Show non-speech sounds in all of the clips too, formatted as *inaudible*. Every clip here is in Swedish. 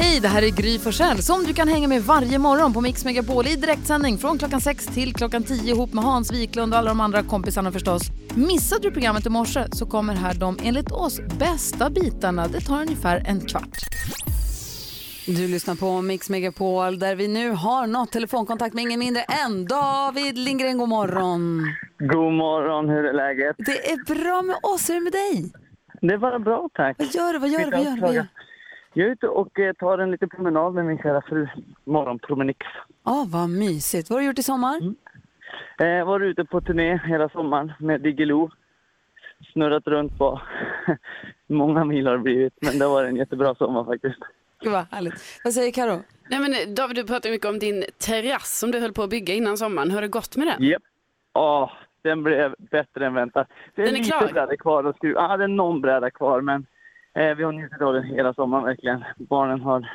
Hej, det här är Gry Forssell som du kan hänga med varje morgon på Mix Megapol i direktsändning från klockan 6 till klockan 10 ihop med Hans Wiklund och alla de andra kompisarna förstås. Missade du programmet i morse så kommer här de enligt oss bästa bitarna. Det tar ungefär en kvart. Du lyssnar på Mix Megapol där vi nu har nått telefonkontakt med ingen mindre än David Lindgren. God morgon. God morgon, hur är läget? Det är bra med oss, hur är det med dig? Det är bara bra tack. Vad gör du, vad gör du, vad gör du? Jag är ute och eh, tar en liten promenad med min kära fru. Morgonpromenix. Ja, vad mysigt. Vad har du gjort i sommar? Eh, var ute på turné hela sommaren med Diggiloo. Snurrat runt på *laughs* många mil har det blivit, men det var en jättebra sommar faktiskt. Gud vad härligt. Vad säger Karo? Nej, men eh, David, du pratade mycket om din terrass som du höll på att bygga innan sommaren. Hur har det gått med den? Japp. Åh, den blev bättre än väntat. Det är Den är lite klar? bräda kvar att skruva. Ja, det är någon bräda kvar, men vi har njutit av den hela sommaren verkligen. Barnen har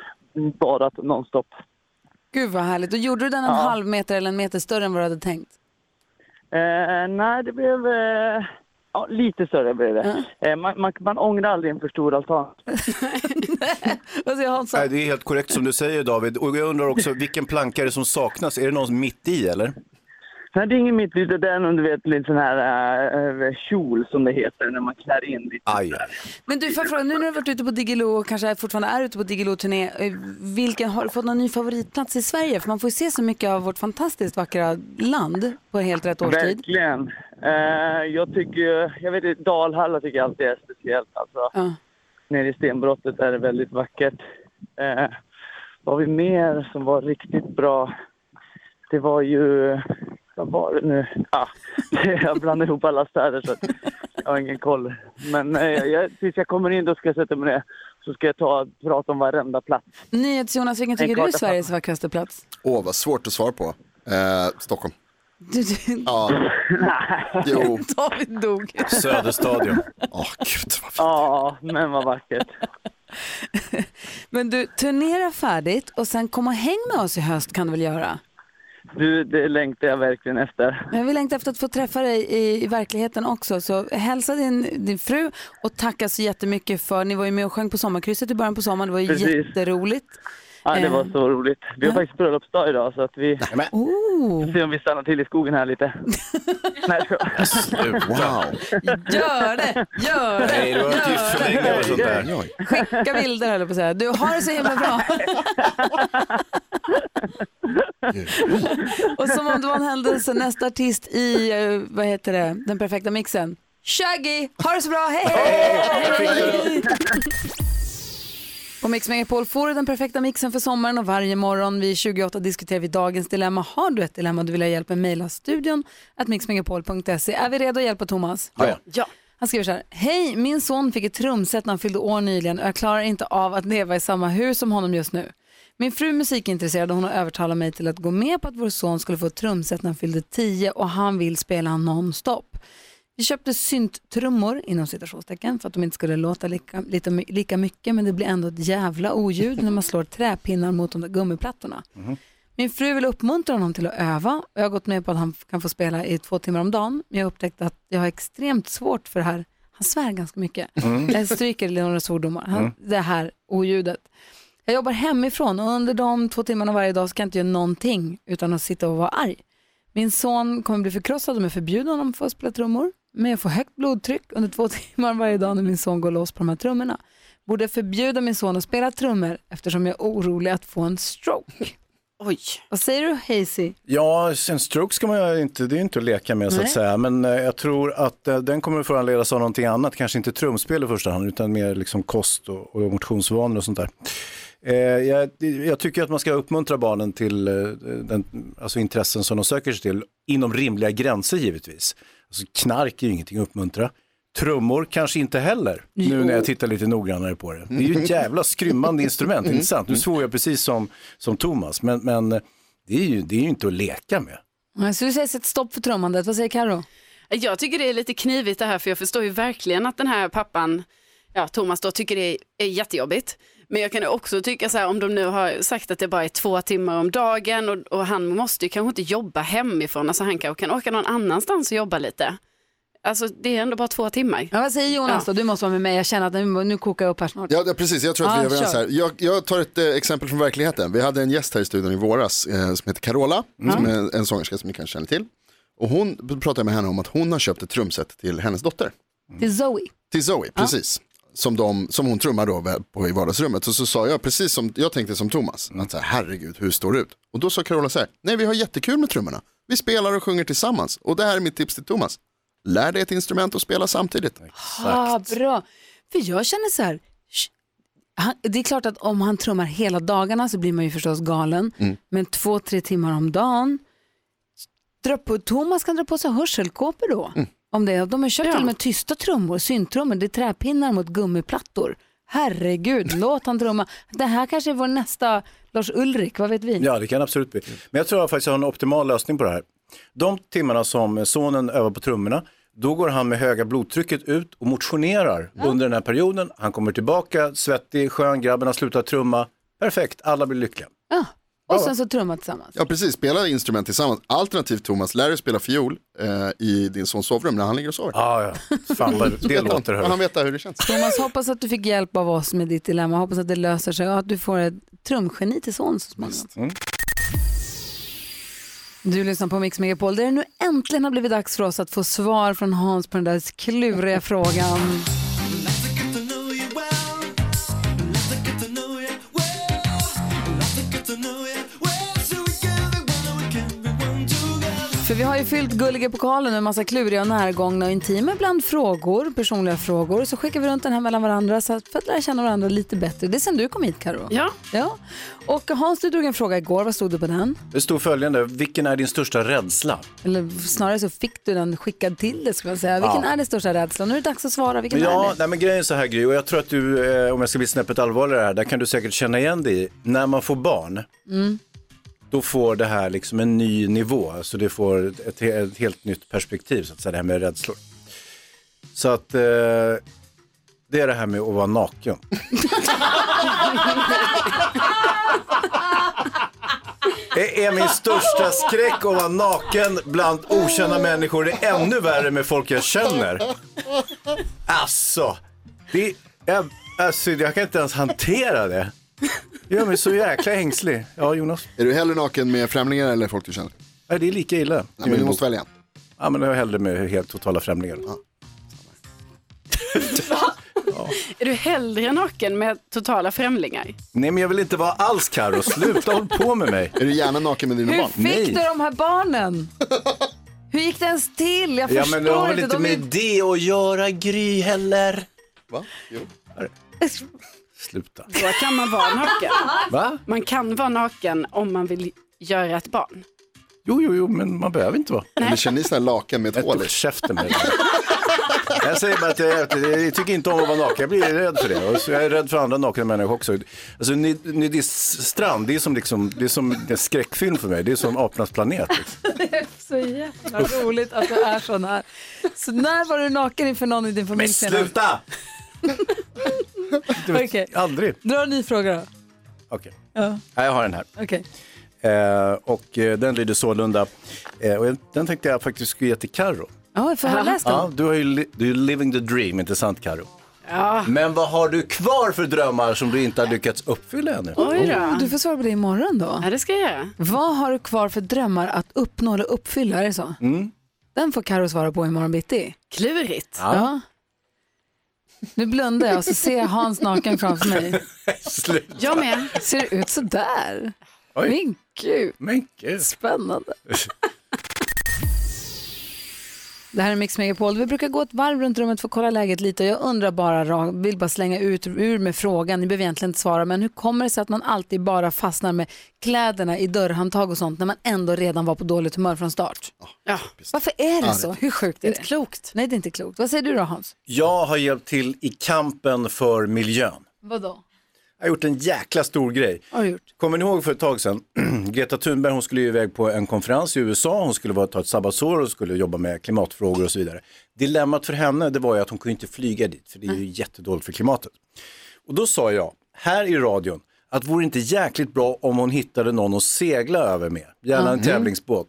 badat nonstop. Gud vad härligt. Och gjorde du den en Ja. halv meter eller en meter större än vad du hade tänkt? Eh, nej, det blev eh, ja, lite större. Blev det. Eh, man, man, man ångrar aldrig en för stor altan. *laughs* Vad säger Hansa? Nej, det är helt korrekt som du säger David. Och jag undrar också, vilken planka är det som saknas? Är det någon mitt i eller? Är inget mitt ute. Det är en du vet, lite sån här äh, kjol som det heter när man klär in lite. Aj. Men du, får fråga, nu när du har varit ute på Diggiloo och kanske fortfarande är ute på Diggiloo-turné, eh, vilken, har du fått någon ny favoritplats i Sverige? För man får ju se så mycket av vårt fantastiskt vackra land på helt rätt årstid. Verkligen. Eh, jag tycker, jag vet inte, Dalhalla tycker jag alltid är speciellt. Alltså, Ja. nere i stenbrottet är det väldigt vackert. Eh, vad har vi mer som var riktigt bra? Det var ju, vad var det nu? Ah, *laughs* jag blandar ihop alla städer så att jag har ingen koll. Men eh, jag, tills jag kommer in då ska jag sätta mig ner så ska jag ta prata om varenda plats. NyhetsJonas, vilken tycker du är Sveriges vackraste plats? Åh, vad svårt att svara på. Eh, Stockholm. Du, du, Ja. *laughs* Jo. *laughs* David dog. Söderstadion. Åh, gud vad fint. Ja, men vad vackert. Men du, turnera färdigt och sen kom och häng med oss i höst kan du väl göra? Du, det längtar jag verkligen efter. Men Jag vill längta efter att få träffa dig i, i verkligheten också. Så hälsa din, din fru och tacka så jättemycket för, ni var ju med och sjöng på sommarkrysset i början på sommaren, det var ju Precis. jätteroligt. Ja, det var Eh. så roligt. Vi har Ja. faktiskt bröllopsdag idag så att vi Oh, får se om vi stannar till i skogen här lite. *laughs* Nej. Wow. gör det, gör det, Nej, du har inte gift för länge och sånt där. Skicka bilder höll jag på att säga. Du har det så himla bra. *laughs* och som om det var en händelse, nästa artist i, eh, vad heter det, den perfekta mixen. Shaggy, ha det så bra, hej hej! På Mix Megapol får du den perfekta mixen för sommaren och varje morgon vid 28 diskuterar vi dagens dilemma. Har du ett dilemma du vill ha hjälp med, mejla studion att mixmegapol.se. Är vi redo att hjälpa Thomas? Ja, ja. Ja. Han skriver så här. Hej, min son fick ett trumset när han fyllde år nyligen och jag klarar inte av att leva i samma hus som honom just nu. Min fru är musikintresserad och hon har övertalat mig till att gå med på att vår son skulle få ett trumset när han fyllde 10 och han vill spela nonstop. Vi köpte synttrummor inom citationstecken för att de inte skulle låta lika, lite, lika mycket men det blir ändå ett jävla oljud när man slår träpinnar mot de där gummiplattorna. Min fru vill uppmuntra honom till att öva och jag har gått med på att han kan få spela i två timmar om dagen. Men jag har upptäckt att jag har extremt svårt för det här. Han svär ganska mycket. Jag stryker några svordomar. Han, Det här oljudet. Jag jobbar hemifrån och under de två timmarna varje dag så kan jag inte göra någonting utan att sitta och vara arg. Min son kommer bli förkrossad om jag förbjuder honom att få spela trummor. Men jag får högt blodtryck under två *laughs* timmar varje dag när min son går loss på de här trummorna. Borde jag förbjuda min son att spela trummor eftersom jag är orolig att få en stroke? *laughs* Oj. Vad säger du Hazy? Ja, en stroke ska man ju inte, det är inte att leka med så Nej. att säga. Men eh, jag tror att eh, den kommer att föranledas av någonting annat, kanske inte trumspel i första hand, utan mer liksom kost och, och motionsvanor och sånt där. Eh, jag, jag tycker att man ska uppmuntra barnen till eh, den, alltså intressen som de söker sig till, inom rimliga gränser givetvis. Alltså, knark är ju ingenting att uppmuntra. Trummor kanske inte heller, nu när jag tittar lite noggrannare på det. Det är ju ett jävla skrymmande instrument, inte sant? Nu svor jag precis som, som Thomas, men, men det, är ju, det är ju inte att leka med. Jag skulle säga sätt stopp för trummandet. Vad säger Karo? Jag tycker det är lite knivigt det här för jag förstår ju verkligen att den här pappan, ja Thomas då, tycker det är jättejobbigt. Men jag kan också tycka så här om de nu har sagt att det bara är två timmar om dagen och, och han måste ju kanske inte jobba hemifrån, alltså han kanske kan åka någon annanstans och jobba lite. Alltså det är ändå bara två timmar. Ja, vad säger Jonas då? Du måste vara med mig. Jag känner att nu, nu kokar jag upp här snart. Ja, ja, precis. Jag tror att Ja, vi är överens här. Jag, jag tar ett eh, exempel från verkligheten. Vi hade en gäst här i studion i våras eh, som heter Carola, som är en, en sångerska som ni kanske känner till. Och hon pratade med henne om att hon har köpt ett trumset till hennes dotter. Till Zoe. Till Zoe, precis. Som, de, som hon trummar då på i vardagsrummet. Och så sa jag, precis som jag tänkte som Thomas, att så här, herregud, hur står det ut? Och då sa Carola så här, nej vi har jättekul med trummorna. Vi spelar och sjunger tillsammans. Och det här är mitt tips till Thomas. Lär dig ett instrument och spela samtidigt. Ah, bra. För jag känner så här, han, det är klart att om han trummar hela dagarna så blir man ju förstås galen. Mm. Men två, tre timmar om dagen, dra på, Thomas kan dra på sig hörselkåpor då. Mm. Om det, de har köpt Ja. till och med tysta trummor, syntrummor, det är träpinnar mot gummiplattor. Herregud, låt han trumma. Det här kanske är vår nästa Lars Ulrik, vad vet vi? Ja, det kan absolut bli. Men jag tror jag faktiskt har en optimal lösning på det här. De timmarna som sonen övar på trummorna, då går han med höga blodtrycket ut och motionerar under den här perioden. Han kommer tillbaka, svettig, skön, grabben har slutat trumma. Perfekt, alla blir lyckliga. Ja. Och sen så trumma tillsammans. Ja precis, spela instrument tillsammans. Alternativt Thomas, lär dig spela fiol eh, i din sons sovrum när han ligger och sover. Ja, ja. Fan vad det låter. Och han vet hur det känns. Thomas, hoppas att du fick hjälp av oss med ditt dilemma. Hoppas att det löser sig och att du får ett trumgeni till son så småningom. Mm. Du lyssnar på Mix Megapol där det nu äntligen har blivit dags för oss att få svar från Hans på den där kluriga frågan. För vi har ju fyllt gulliga pokalen med massa kluriga och närgångna och intima ibland frågor, personliga frågor. Så skickar vi runt den här mellan varandra så att, för att lära känna varandra lite bättre. Det är sen du kom hit Karo. Ja, Ja. Och Hans, du drog en fråga igår. Vad stod det på den? Det stod följande, vilken är din största rädsla? Eller snarare så fick du den skickad till dig, skulle jag säga. Vilken är din största rädsla? Nu är det dags att svara. Vilken är Ja, det? nej, men grejen är så här Gry, och jag tror att du, eh, om jag ska bli snäppet allvarligare här, där kan du säkert känna igen dig i. När man får barn, då får det här liksom en ny nivå, alltså det får ett, ett helt nytt perspektiv, så att säga, det här med rädslor. Så att eh, det är det här med att vara naken. *laughs* Det är min största skräck att vara naken bland okända människor. Det är ännu värre med folk jag känner. Alltså, det, jag, alltså, jag kan inte ens hantera det. Det gör mig så jäkla ängslig. Ja, Jonas? Är du hellre naken med främlingar eller folk du känner? Ja, det är lika illa. Ja, men du måste välja en. Ja, men jag är hellre med helt totala främlingar. *laughs* är du hellre naken med totala främlingar? Nej, men jag vill inte vara alls Karo. Sluta håll på med mig. Är du gärna naken med dina Hur barn? fick Nej. du de här barnen? Hur gick det ens till? Jag Ja, förstår men det har väl inte. inte De med är... det att göra, Gry, heller. Va? Jo. Sluta. Då kan man vara naken. Va? Man kan vara naken om man vill göra ett barn. Jo, jo, jo, men man behöver inte vara. Eller känner ni sådana här lakan med ett hål i? Käften med det. Jag säger bara att jag, jag tycker inte om att vara naken, jag blir rädd för det. Och så jag är rädd för andra nakna människor också. Alltså nudiststrand, det är som, liksom, det är som en skräckfilm för mig. Det är som apornas planet. Liksom. *laughs* Så jävla roligt att det är så här. Så när var du naken inför någon i din familj Men sluta! *laughs* Du vet, Okej. Aldrig. Dra en ny fråga då. Okej, Ja, Nej, jag har den här. okej. Eh, och eh, den lyder sålunda, eh, och den tänkte jag faktiskt skulle ge till Karo. Ja, jag får ha läst den. Ja, du, har ju li- du är ju living the dream, inte sant Karo? Ja, Men vad har du kvar för drömmar som du inte har lyckats uppfylla ännu? oj då. Du får svara på det imorgon då. Ja, det ska jag göra. Vad har du kvar för drömmar att uppnå eller uppfylla? Är det så? Mm. Den får Karo svara på imorgon bitti. Klurigt. Ja. Nu blundar jag och så ser jag Hans naken framför mig. Sluta. Jag med. Ser det ut så där? Oj. Men gud, Men gud. spännande. Det här är Mix Megapol. Vi brukar gå ett varv runt rummet för att kolla läget lite jag undrar bara, ra- vill bara slänga ut ur med frågan, ni behöver egentligen inte svara, men hur kommer det sig att man alltid bara fastnar med kläderna i dörrhandtag och sånt när man ändå redan var på dåligt humör från start? Ja, Varför är det så? Hur sjukt det är är inte det? klokt. Nej, det är inte klokt. Vad säger du då Hans? Jag har hjälpt till i kampen för miljön. Vadå? Jag har gjort en jäkla stor grej. Har gjort? Kommer ni ihåg för ett tag sedan, *clears throat* Greta Thunberg hon skulle ju iväg på en konferens i USA, hon skulle vara, ta ett sabbatsår och skulle jobba med klimatfrågor och så vidare. Dilemmat för henne det var ju att hon kunde inte flyga dit, för det är ju jättedåligt för klimatet. Och då sa jag, här i radion, att vore inte jäkligt bra om hon hittade någon att segla över med, gärna en tävlingsbåt.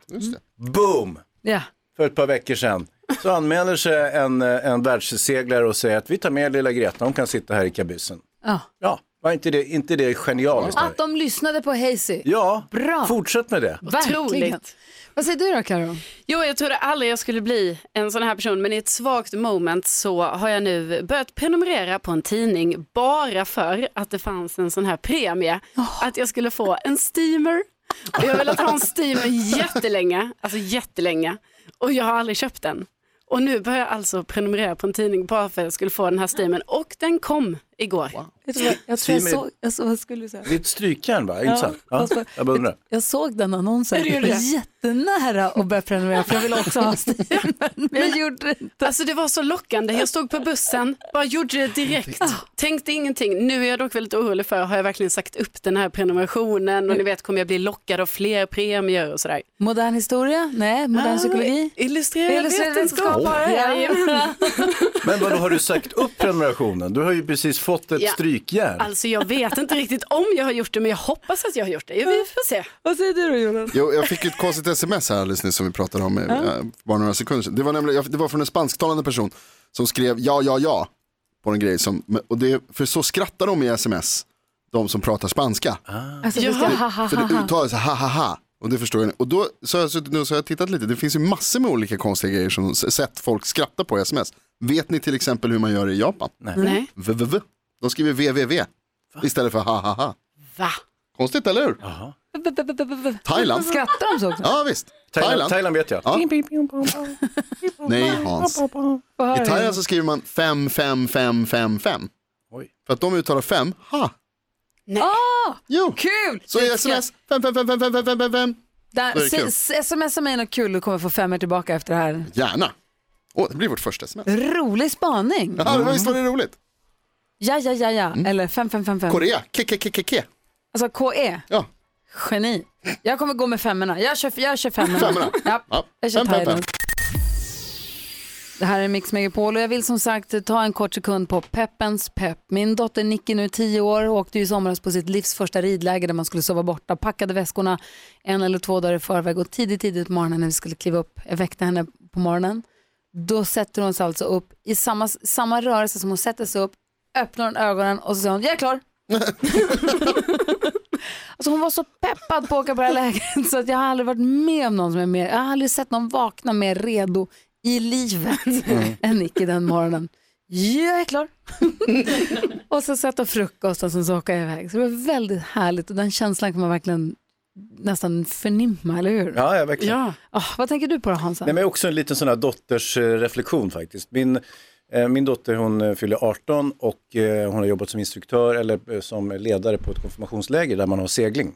Boom! Ja. För ett par veckor sedan så anmäler sig en, eh, en världsseglare och säger att vi tar med lilla Greta, hon kan sitta här i kabyssen. Ja. Ja, var inte det, inte det genialiskt? Att de lyssnade på Hazy. Ja, Bra. fortsätt med det. Verkligen. Otroligt. Vad säger du då Karo? Jo, jag trodde aldrig jag skulle bli en sån här person, men i ett svagt moment så har jag nu börjat prenumerera på en tidning bara för att det fanns en sån här premie. Att jag skulle få en steamer. Och jag har velat ha en steamer jättelänge, alltså jättelänge. Och jag har aldrig köpt den. Och nu börjar jag alltså prenumerera på en tidning bara för att jag skulle få den här steamern. Och den kom igår. Jag tror jag, jag, tror jag såg, jag såg, vad skulle du säga? Det är ett strykjärn va? Inte sant? Ja, fast- jag bara undrar. Jag såg den annonsen. Ja, var det. jättenära att börja prenumerera för jag ville också ha Steam. *laughs* Men jag gjorde det inte. Alltså det var så lockande. Jag stod på bussen, bara gjorde det direkt. Tänkte ingenting. Nu är jag dock väldigt orolig för, har jag verkligen sagt upp den här prenumerationen och ni vet kommer jag bli lockad av fler premier och sådär. Modern historia? Nej. Modern psykologi? Illustrerad Illustrerad vetenskapare. Ja. Jajamän. Men vadå, har du sagt upp prenumerationen? Du har ju precis fått ett Ja. strykjärn. Alltså jag vet inte riktigt om jag har gjort det men jag hoppas att jag har gjort det. Ja, Vi får se. Vad säger du då Jonas? Jo, jag fick ett konstigt sms här alldeles nyss som vi pratade om eh, bara några sekunder sedan. Det var, nämligen, det var från en spansktalande person som skrev ja, ja, ja på en grej. Som, och det, för så skrattar de i sms, de som pratar spanska. Alltså, visst, jag, ha, ha, För ha, det ha. uttalas så ha, ha, ha. Och det förstår jag. Och då så har jag, suttit nu och så har jag tittat lite. Det finns ju massor med olika konstiga grejer som sett folk skratta på i sms. Vet ni till exempel hur man gör i Japan? Nej. VVV. De skriver www istället för ha, ha, ha. Va? Konstigt, eller hur? Thailand? Skrattar de så också? Ja, visst. Thailand, Thailand. Thailand vet jag. Ja. Nej, Hans. I du? Thailand så skriver man 5, 5, 5, 5, 5. Oj. För att de uttalar 5, ha. Nej. Jo. Kul! Så i sms, 5, 5, 5, 5, 5, 5, 5, 5. Där, Då är det kul. s- s- smsa mig något kul och kommer få fem tillbaka efter det här. Gärna. Åh, det blir vårt första sms. Rolig spaning. Ja, det visst var det roligt. Ja, ja, ja, ja. Mm. Eller 5555. Korea, ke. Alltså KE. Ja, Geni. Jag kommer gå med femmorna. Jag kör, jag kör femmorna. Femmorna? Ja, ja. jag kör Fem, fem, fem. Det här är Mix Megapol och jag vill som sagt ta en kort sekund på peppens pepp. Min dotter Nicky nu 10 år åkte i somras på sitt livs första ridläger där man skulle sova borta, packade väskorna en eller två dagar i förväg och tidigt, tidigt på morgonen när vi skulle kliva upp, jag väckte henne på morgonen, då sätter hon sig alltså upp i samma, samma rörelse som hon sätter sig upp, öppnar hon ögonen och så säger hon, jag är klar. *laughs* Alltså hon var så peppad på att åka på det här lägret så att jag har aldrig varit med om någon som är mer, jag har aldrig sett någon vakna mer redo i livet *laughs* än Nicky den morgonen. Jag är klar. *laughs* och så sätta frukost och sen så åka jag iväg. Så det var väldigt härligt och den känslan kan man verkligen nästan förnimma, eller hur? Ja, ja verkligen. Ja. Ah, vad tänker du på då Hansa? Nej, men också en liten sån här dotters reflektion faktiskt. Min, Eh, min dotter hon eh, fyller 18 och eh, hon har jobbat som instruktör eller som ledare på ett konfirmationsläger där man har segling.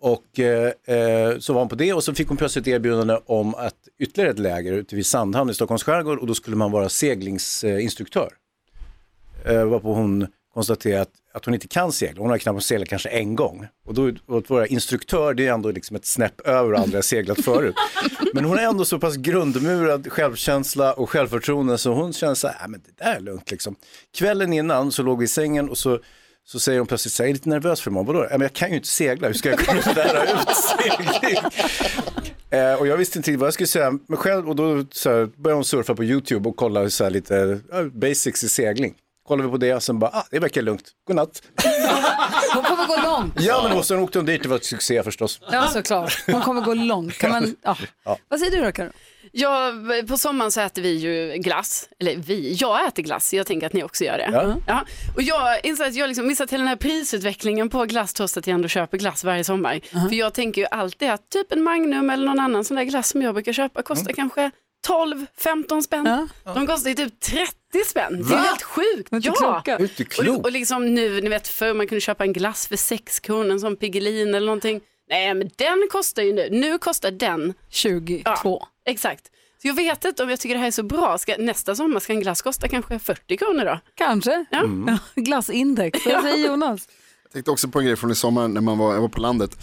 Och eh, så var hon på det och så fick hon plötsligt erbjudande om att ytterligare ett läger ute vid Sandhamn i Stockholms skärgård och då skulle man vara seglingsinstruktör. Eh, varpå hon konstaterade att, att hon inte kan segla. Hon har knappt seglat kanske en gång. Och då och vara instruktör det är ändå liksom ett snäpp över och aldrig har seglat förut. *laughs* Men hon har ändå så pass grundmurad självkänsla och självförtroende så hon känner så här, "Nej, men det där är lugnt liksom. Kvällen innan så låg vi i sängen och så så säger hon plötsligt så här, jag är lite nervös för imorgon, vadå? "Ja, men jag kan ju inte segla, hur ska jag kunna lära ut segling? *laughs* Eh, och jag visste inte vad jag skulle säga, men själv, och då så här, började hon surfa på YouTube och kolla så här, lite ja, basics i segling. Kollade vi på det och sen bara, ah, det verkar lugnt, godnatt. *laughs* Hon kommer gå långt. Ja, men och sen åkte hon dit, det var ett succé förstås. Ja, såklart. Hon kommer gå långt. Kan man, ja. Vad säger du då Karo? Ja, på sommaren så äter vi ju glass. Eller vi, jag äter glass. Jag tänker att ni också gör det. Ja. Ja. Och jag inser att jag liksom missat hela den här prisutvecklingen på glass trots att jag ändå köper glass varje sommar. För jag tänker ju alltid att typ en Magnum eller någon annan sån där glass som jag brukar köpa kostar kanske 12-15 spänn. De kostar ju typ 30 spänn. Det är helt sjukt. Ja. Det är inte Och, klokt. och liksom nu, ni vet förr man kunde köpa en glass för 6 kronor, en sån Piggelin eller någonting. Nej men den kostar ju nu, nu kostar den 22. Ja, exakt. Så jag vet inte om jag tycker det här är så bra. Ska, nästa sommar ska en glass kosta kanske 40 kronor då? Kanske. Ja. Ja, Glassindex. Vad *laughs* säger Jonas? Jag tänkte också på en grej från i sommar när man var, jag var på landet.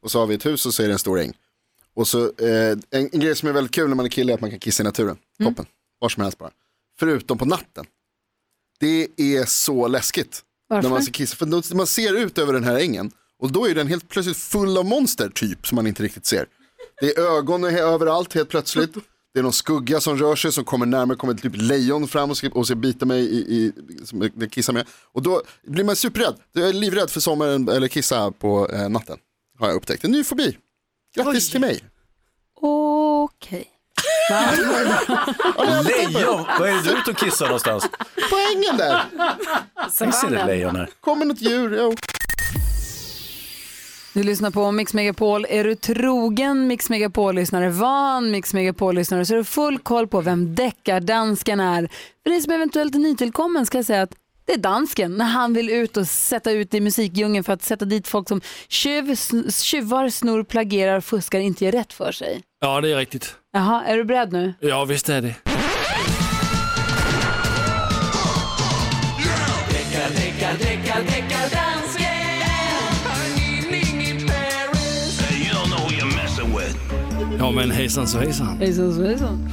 Och så har vi ett hus och så är det en stor äng. Och så eh, en, en grej som är väldigt kul när man är kille är att man kan kissa i naturen. Toppen, var som helst bara. Förutom på natten. Det är så läskigt. Varför? När man ska kissa. För man ser ut över den här ängen. Och då är den helt plötsligt full av monster typ som man inte riktigt ser. Det är ögon överallt helt plötsligt. Det är någon skugga som rör sig som kommer närmare, kommer typ lejon fram och ska, och ska bita mig i, i som jag kissar med. Och då blir man superrädd. Jag är livrädd för sommaren eller kissa på eh, natten. Har jag upptäckt. En ny fobi. Grattis till mig. Okej. *laughs* Lejon, vad är det du är ute och kissar någonstans? På ängen där. Jag ser ett lejon här. Kommer något djur. Jo. Du lyssnar på Mix Megapol. Är du trogen Mix Megapol-lyssnare, van Mix Megapol-lyssnare så är du full koll på vem deckardansken är. För dig som eventuellt är nytillkommen ska jag säga att det är dansken när han vill ut och sätta ut i musikdjungeln för att sätta dit folk som tjuv, tjuvar, snor, plagierar, fuskar, inte gör rätt för sig. Ja, det är riktigt. Jaha, är du beredd nu? Ja, visst är det. Ja, men hejsan så hejsan. Hejsan svejsan.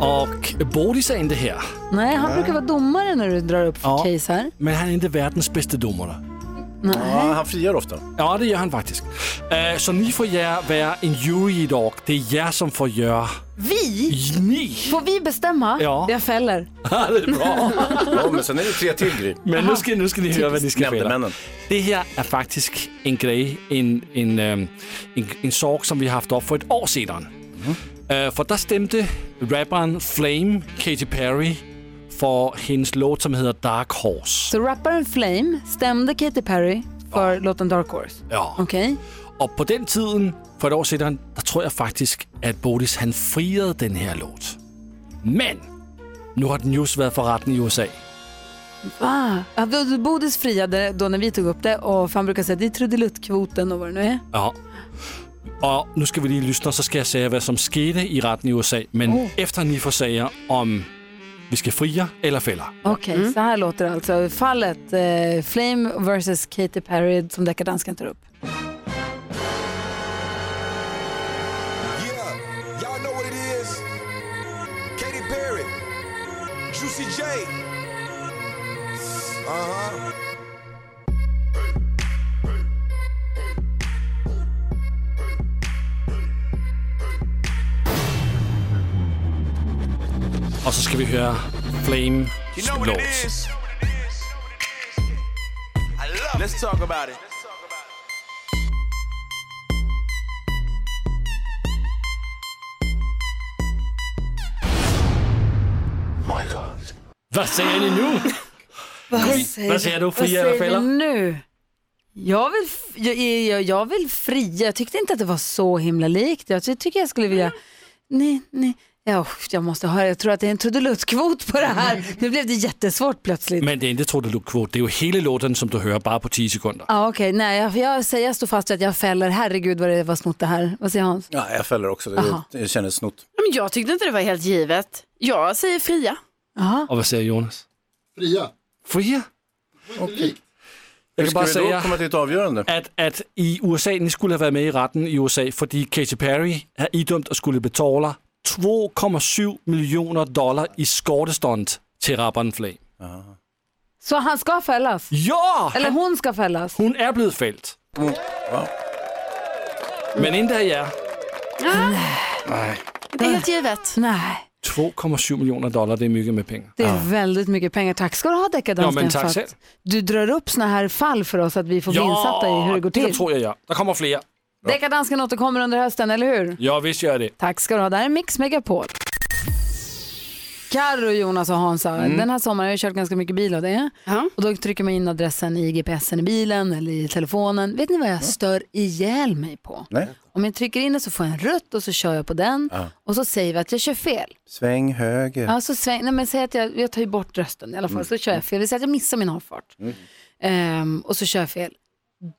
Och Bodis är inte här. Nej, han brukar vara domare när du drar upp Ja. case här. Men han är inte världens bästa domare. Nej. Ja, han friar ofta. Ja, det gör han faktiskt. Eh, så ni får vara en jury idag. Det är jag som får göra... Vi? Ni? Får vi bestämma? Ja. Jag fäller. Ja, det är bra. *laughs* Ja, men sen är det tre till Gry. Men nu ska, nu ska ni höra vad ni ska spela. Nämndemännen. Det här är faktiskt en grej, en, en, øhm, en, en sak som vi haft upp för ett år sedan. Øh, för där stämde rapparen Flame, Katy Perry, för hennes låt som heter Dark Horse. Så rapparen Flame stämde Katy Perry för låten Dark Horse. Ja. Okej. Och på den tiden, för ett år sedan, där tror jag faktiskt att Bodis han friade den här låt. Men nu har den just varit för rätten i USA. Va? Ja, Bodis friade då när vi tog upp det och han brukar säga det är trudeluttkvoten och vad det nu är. Ja. Och nu ska vi lige lyssna, så ska jag säga vad som skedde i rätten i USA. Men Oh. efter ni får säga om vi ska fria eller fälla. Okej, så här låter det alltså. Fallet eh, Flame vs Katy Perry som deckardansken tar upp. Yeah, Och så ska vi höra Flame love Let's talk about it. Vad säger ni nu? *laughs* Gry, vad säger du? vad Fria eller säger vi nu? Jag vill, jag, jag, jag vill fria. Jag tyckte inte att det var så himla likt. Jag tycker jag skulle vilja... Nej, nej. Ja, jag måste höra. Jag tror att det är en trudeluttkvot på det här. Nu blev det jättesvårt plötsligt. Men det är inte trudeluttkvot, det är ju hela låten som du hör bara på 10 sekunder. Ja, okej. Nej, jag, jag, säger, jag står fast vid att jag fäller. Herregud vad det var snott det här. Vad säger Hans? Ja, jag fäller också. Aha. Det, det kändes snott. Men jag tyckte inte det var helt givet. Jag säger fria. Jaha. Och vad säger Jonas? Fria. Fria? Okej. Jag Hur kan ska bara säga komma till ett avgörande? att, att i USA, ni skulle ha varit med i rätten i USA för Katy Perry är idömd och skulle betala 2,7 miljoner dollar i skadestånd till rapparen Flame. Så han ska fällas? Ja! Eller hon ska fällas? Hon är blivit fälld. Men inte av er. Det är helt givet. Nej, 2,7 miljoner dollar, det är mycket med pengar. det är väldigt mycket pengar. Tack ska du ha Ja, deckardansken men tack för själv. att du drar upp såna här fall för oss att vi får bli insatta i hur det går det till. tror jag gör. Det kommer fler. Deckardansken återkommer under hösten, eller hur? Ja, visst gör det. Tack ska du ha. Det här är Mix Megapol. Carro, Jonas och Hansa. Den här sommaren har jag kört ganska mycket bil av det. Ja. Och då trycker man in adressen i GPSen i bilen eller i telefonen. Vet ni vad jag stör ihjäl mig på? Nej. Om jag trycker in det så får jag en rutt och så kör jag på den och så säger vi att jag kör fel. Sväng höger. Ja, så sväng, nej, men säg att jag, jag tar ju bort rösten i alla fall, så kör jag fel. Vi säger att jag missar min avfart. Ehm, och så kör jag fel.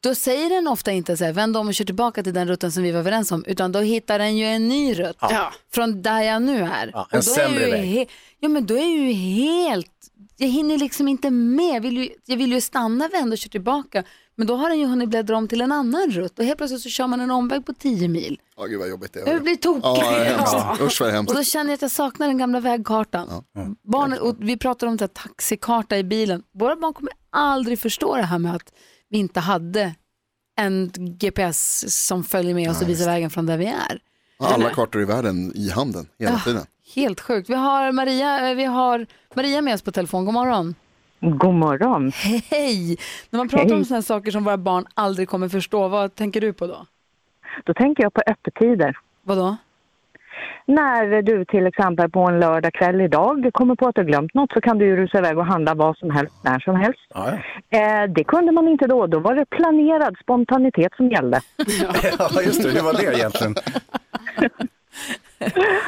Då säger den ofta inte så här, vänd om och kör tillbaka till den rutten som vi var överens om, utan då hittar den ju en ny rutt Ja. från där jag nu är. Ja, och en då är jag sämre ju väg. ja, men då är jag ju helt jag hinner liksom inte med. Jag vill ju, jag vill ju stanna, vända och köra tillbaka. Men då har den ju hunnit bläddra om till en annan rutt och helt plötsligt så kör man en omväg på 10 mil. Ja, gud vad jobbigt det är. Jag blir tokig. Ja, det är hemskt. Ja. Usch vad hemskt. Och då känner jag att jag saknar den gamla vägkartan. Barnen, och vi pratar om det här, taxikarta i bilen. Våra barn kommer aldrig förstå det här med att vi inte hade en GPS som följer med oss och visar vägen från där vi är. Alla kartor i världen i handen hela Ja. tiden. Helt sjukt. Vi har Maria, eh, vi har Maria med oss på telefon. God morgon. God morgon. Hej! När man pratar Hej. om sådana saker som våra barn aldrig kommer förstå, vad tänker du på då? Då tänker jag på öppettider. Vadå? När du till exempel på en lördagkväll idag kommer på att du glömt något så kan du ju rusa iväg och handla vad som helst, när som helst. Eh, det kunde man inte då. Då var det planerad spontanitet som gällde. *laughs* Ja, just det. Hur var det egentligen? *laughs*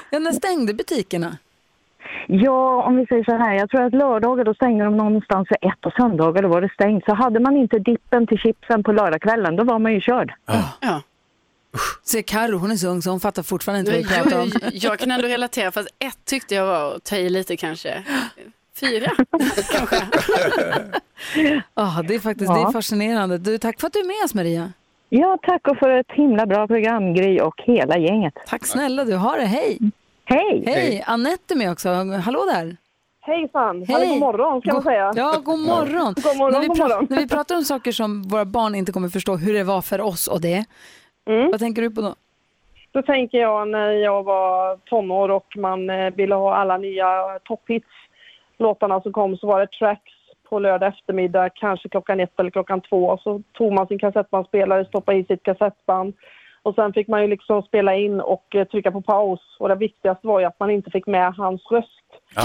Ja, när stängde butikerna? Ja, om vi säger så här. Jag tror att lördagar då stängde de någonstans vid ett och söndagar då var det stängt. Så hade man inte dippen till chipsen på lördagskvällen då var man ju körd. Ja. Se Karo, hon är så ung så hon fattar fortfarande inte vad vi pratar om. jag, jag kan ändå relatera, fast ett tyckte jag var att ta i lite kanske. Fyra *laughs* kanske. Ah, det är faktiskt det är Ja. fascinerande. Du, tack för att du är med oss Maria. Ja, tack och för ett himla bra program, Gry och hela gänget. Tack snälla du, har det. Hej! Hej! Hej! Anette är med också. Hallå där! Hejsan, eller god morgon ska man God- säga. Ja, god morgon. God morgon, när, vi god morgon. när vi pratar om saker som våra barn inte kommer förstå hur det var för oss och det. Mm. Vad tänker du på då? Då tänker jag när jag var tonår och man eh, ville ha alla nya topphits, låtarna som kom, så var det tracks på lördag eftermiddag, kanske klockan ett eller klockan två. Så tog man sin kassettbandspelare, stoppade i sitt kassettband och sen fick man ju liksom spela in och eh, trycka på paus. Och det viktigaste var ju att man inte fick med hans röst. Ja,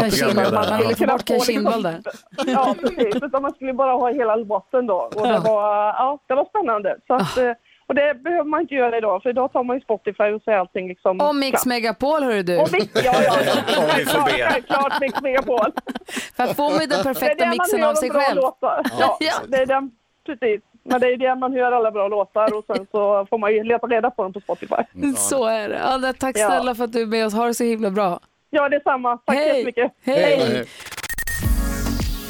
man ville få bort Kaj Kindvall där. Ja, precis. Utan man skulle bara ha hela låten då. Och det, var, ja, det var spännande. Så att, eh, och det behöver man inte göra idag, för idag tar man ju Spotify och så är allting liksom... Och Mix Megapol hörru du. Och Mix, ja, ja, *laughs* ja. Om vi får Självklart, be. självklart Mix Megapol. *laughs* För att få med den perfekta mixen hör av de sig bra själv. Låtar. Ja, Ja. det är den, precis. Men det är ju det man hör alla bra låtar och sen så får man ju leta reda på dem på Spotify. Så är det. Ja, tack Ja. snälla för att du är med oss. Ha det så himla bra. Ja, detsamma. Tack så Hej. jättemycket. Hej.